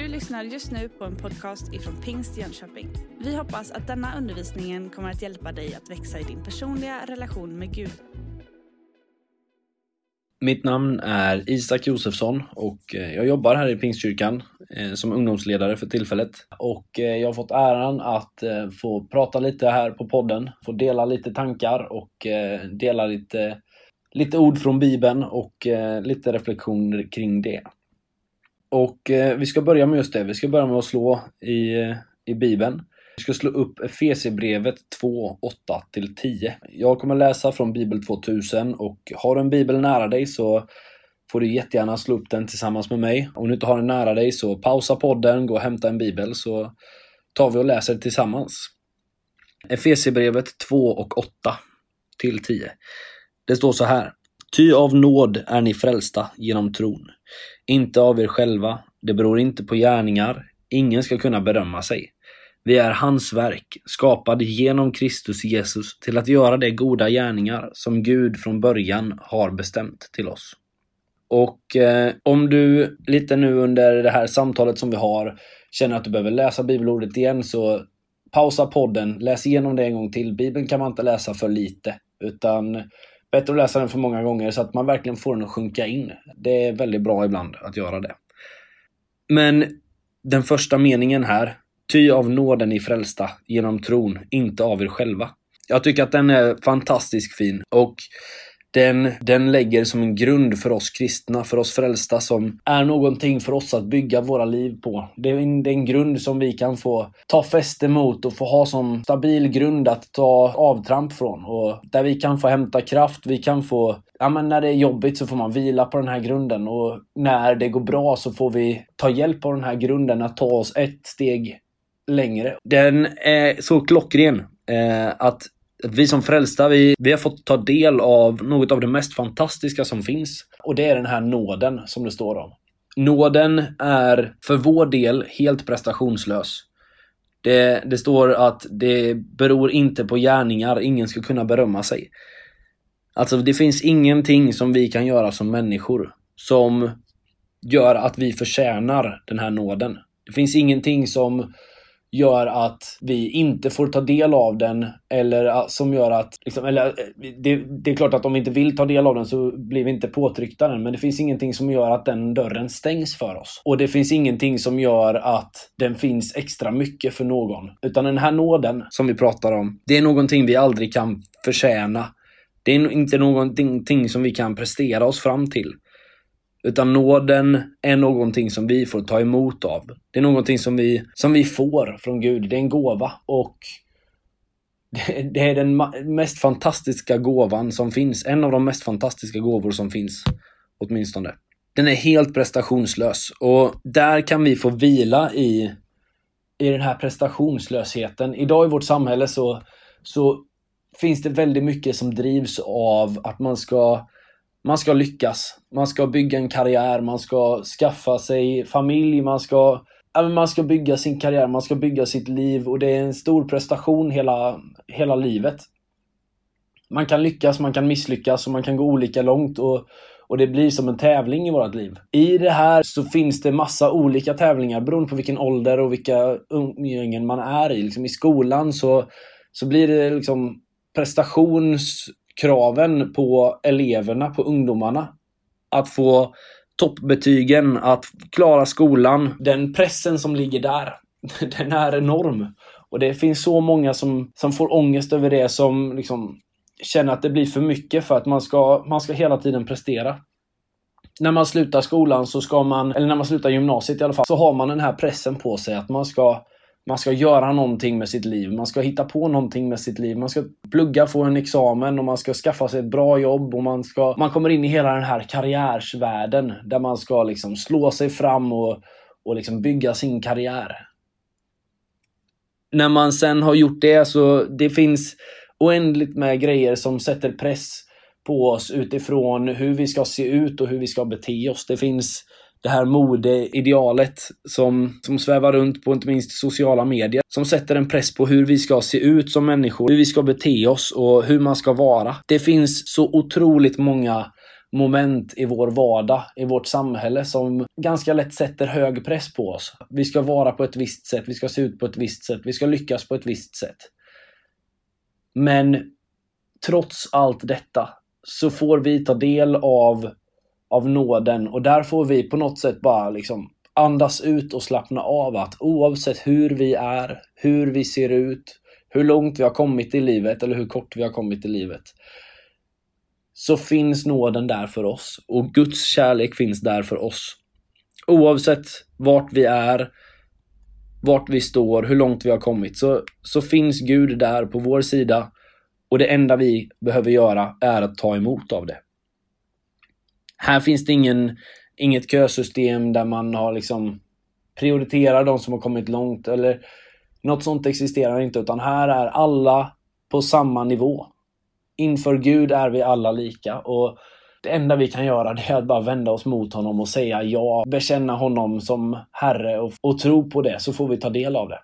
Du lyssnar just nu på en podcast ifrån Pingst Jönköping. Vi hoppas att denna undervisning kommer att hjälpa dig att växa i din personliga relation med Gud. Mitt namn är Isak Josefsson och eh, jag jobbar här i Pingstkyrkan eh, som ungdomsledare för tillfället. Och eh, jag har fått äran att få prata lite här på podden, få dela lite tankar och dela lite, lite ord från Bibeln och lite reflektioner kring det. Och eh, vi ska börja med just det. Vi ska börja med att slå i, i Bibeln. Vi ska slå upp Efesierbrevet 2, 8-10. Jag kommer läsa från Bibel 2000 och har du en bibel nära dig så får du jättegärna slå upp den tillsammans med mig. Om du inte har den nära dig så pausa podden, gå och hämta en bibel så tar vi och läser tillsammans. Efesierbrevet 2 och 8 till 10. Det står så här. Ty av nåd är ni frälsta genom tron. Inte av er själva, det beror inte på gärningar, ingen ska kunna berömma sig. Vi är hans verk, skapade genom Kristus Jesus till att göra de goda gärningar som Gud från början har bestämt till oss. Och eh, om du lite nu under det här samtalet som vi har känner att du behöver läsa bibelordet igen så pausa podden, läs igenom det en gång till. Bibeln kan man inte läsa för lite, utan bättre att läsa den för många gånger så att man verkligen får den att sjunka in. Det är väldigt bra ibland att göra det. Men den första meningen här, ty av nåden i frälsta genom tron, inte av er själva. Jag tycker att den är fantastiskt fin och den, den lägger som en grund för oss kristna, för oss frälsta som är någonting för oss att bygga våra liv på. Det är en, det är en grund som vi kan få ta fäste mot och få ha som stabil grund att ta avtramp från. Och där vi kan få hämta kraft, vi kan få Ja, men när det är jobbigt så får man vila på den här grunden och när det går bra så får vi ta hjälp av den här grunden att ta oss ett steg längre. Den är så klockren eh, att vi som frälsta, vi, vi har fått ta del av något av det mest fantastiska som finns. Och det är den här nåden som det står om. Nåden är för vår del helt prestationslös. Det, det står att det beror inte på gärningar, ingen ska kunna berömma sig. Alltså det finns ingenting som vi kan göra som människor som gör att vi förtjänar den här nåden. Det finns ingenting som gör att vi inte får ta del av den eller ah, som gör att, liksom, eller eh, det, det, är klart att om vi inte vill ta del av den så blir vi inte påtryckta den men det finns ingenting som gör att den dörren stängs för oss. Och det finns ingenting som gör att den finns extra mycket för någon. Utan den här nåden som vi pratar om, det är någonting vi aldrig kan förtjäna. Det är inte någonting som vi kan prestera oss fram till. Utan nåden är någonting som vi får ta emot av. Det är någonting som vi, som vi får från Gud. Det är en gåva. Och det, är den mest fantastiska gåvan som finns. En av de mest fantastiska gåvor som finns. Åtminstone. Den är helt prestationslös. Och där kan vi få vila i, i den här prestationslösheten. Idag i vårt samhälle så, så finns det väldigt mycket som drivs av att man ska man ska lyckas. Man ska bygga en karriär, man ska skaffa sig familj, man ska, man ska bygga sin karriär, man ska bygga sitt liv och det är en stor prestation hela, hela livet. Man kan lyckas, man kan misslyckas och man kan gå olika långt och, och det blir som en tävling i vårt liv. I det här så finns det massa olika tävlingar beroende på vilken ålder och vilka umgängen man är i. Liksom I skolan så, så blir det liksom prestations kraven på eleverna, på ungdomarna. Att få toppbetygen, att klara skolan. Den pressen som ligger där, den är enorm. Och det finns så många som, som får ångest över det, som liksom känner att det blir för mycket för att man ska, man ska hela tiden prestera. När man slutar skolan så ska man, eller när man slutar gymnasiet i alla fall, så har man den här pressen på sig att man ska man ska göra någonting med sitt liv. Man ska hitta på någonting med sitt liv. Man ska plugga, få en examen och man ska skaffa sig ett bra jobb. och Man, ska, man kommer in i hela den här karriärsvärlden där man ska liksom slå sig fram och, och liksom bygga sin karriär. När man sen har gjort det så det finns oändligt med grejer som sätter press på oss utifrån hur vi ska se ut och hur vi ska bete oss. Det finns det här modeidealet som, som svävar runt på inte minst sociala medier. Som sätter en press på hur vi ska se ut som människor, hur vi ska bete oss och hur man ska vara. Det finns så otroligt många moment i vår vardag, i vårt samhälle som ganska lätt sätter hög press på oss. Vi ska vara på ett visst sätt, vi ska se ut på ett visst sätt, vi ska lyckas på ett visst sätt. Men trots allt detta så får vi ta del av, av nåden och där får vi på något sätt bara liksom andas ut och slappna av att oavsett hur vi är, hur vi ser ut, hur långt vi har kommit i livet eller hur kort vi har kommit i livet så finns nåden där för oss och Guds kärlek finns där för oss. Oavsett vart vi är, vart vi står, hur långt vi har kommit så, så finns Gud där på vår sida och det enda vi behöver göra är att ta emot av det. Här finns det ingen, inget kösystem där man har liksom prioriterar de som har kommit långt eller något sånt existerar inte utan här är alla på samma nivå. Inför Gud är vi alla lika och det enda vi kan göra det är att bara vända oss mot honom och säga ja, bekänna honom som Herre och, och tro på det så får vi ta del av det.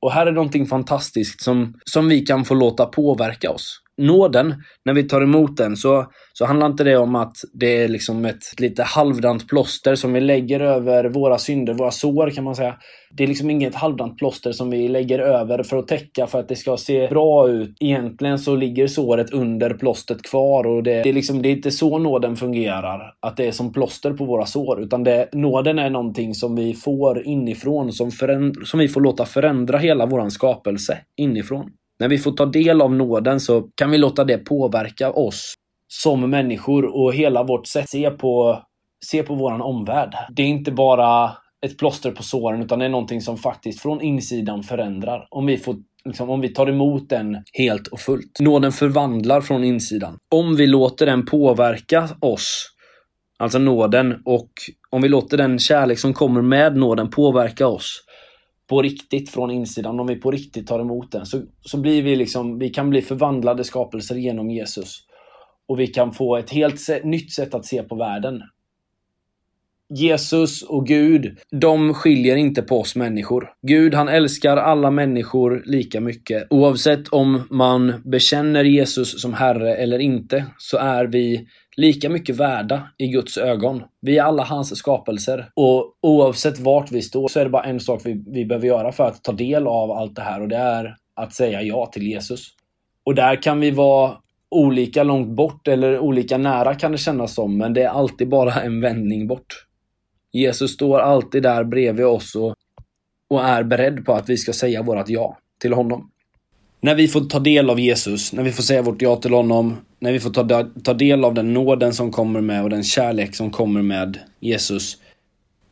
Och här är någonting fantastiskt som, som vi kan få låta påverka oss nåden, när vi tar emot den, så, så handlar inte det om att det är liksom ett lite halvdant plåster som vi lägger över våra synder, våra sår kan man säga. Det är liksom inget halvdant plåster som vi lägger över för att täcka för att det ska se bra ut. Egentligen så ligger såret under plåstret kvar och det, det, är liksom, det är inte så nåden fungerar. Att det är som plåster på våra sår. Utan det, nåden är någonting som vi får inifrån, som, som vi får låta förändra hela våran skapelse inifrån. När vi får ta del av nåden så kan vi låta det påverka oss som människor och hela vårt sätt att se på, se på våran omvärld. Det är inte bara ett plåster på såren utan det är någonting som faktiskt från insidan förändrar. Om vi, får, liksom, om vi tar emot den helt och fullt. Nåden förvandlar från insidan. Om vi låter den påverka oss, alltså nåden, och om vi låter den kärlek som kommer med nåden påverka oss, på riktigt från insidan, om vi på riktigt tar emot den, så, så blir vi liksom, vi kan bli förvandlade skapelser genom Jesus. Och vi kan få ett helt nytt sätt att se på världen. Jesus och Gud, de skiljer inte på oss människor. Gud, han älskar alla människor lika mycket. Oavsett om man bekänner Jesus som Herre eller inte, så är vi lika mycket värda i Guds ögon. Vi är alla hans skapelser. Och oavsett vart vi står så är det bara en sak vi, vi behöver göra för att ta del av allt det här och det är att säga ja till Jesus. Och där kan vi vara olika långt bort eller olika nära kan det kännas som, men det är alltid bara en vändning bort. Jesus står alltid där bredvid oss och, och är beredd på att vi ska säga vårt ja till honom. När vi får ta del av Jesus, när vi får säga vårt ja till honom, när vi får ta, ta del av den nåden som kommer med och den kärlek som kommer med Jesus,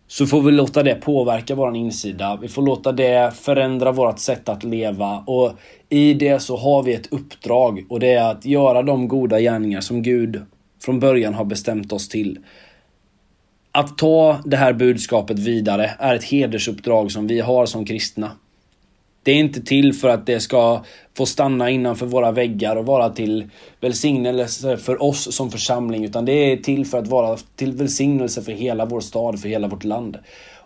så får vi låta det påverka vår insida. Vi får låta det förändra vårt sätt att leva och i det så har vi ett uppdrag och det är att göra de goda gärningar som Gud från början har bestämt oss till. Att ta det här budskapet vidare är ett hedersuppdrag som vi har som kristna. Det är inte till för att det ska få stanna innanför våra väggar och vara till välsignelse för oss som församling, utan det är till för att vara till välsignelse för hela vår stad, för hela vårt land.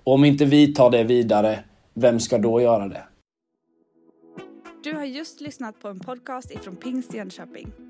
Och om inte vi tar det vidare, vem ska då göra det? Du har just lyssnat på en podcast ifrån Pingst Jönköping.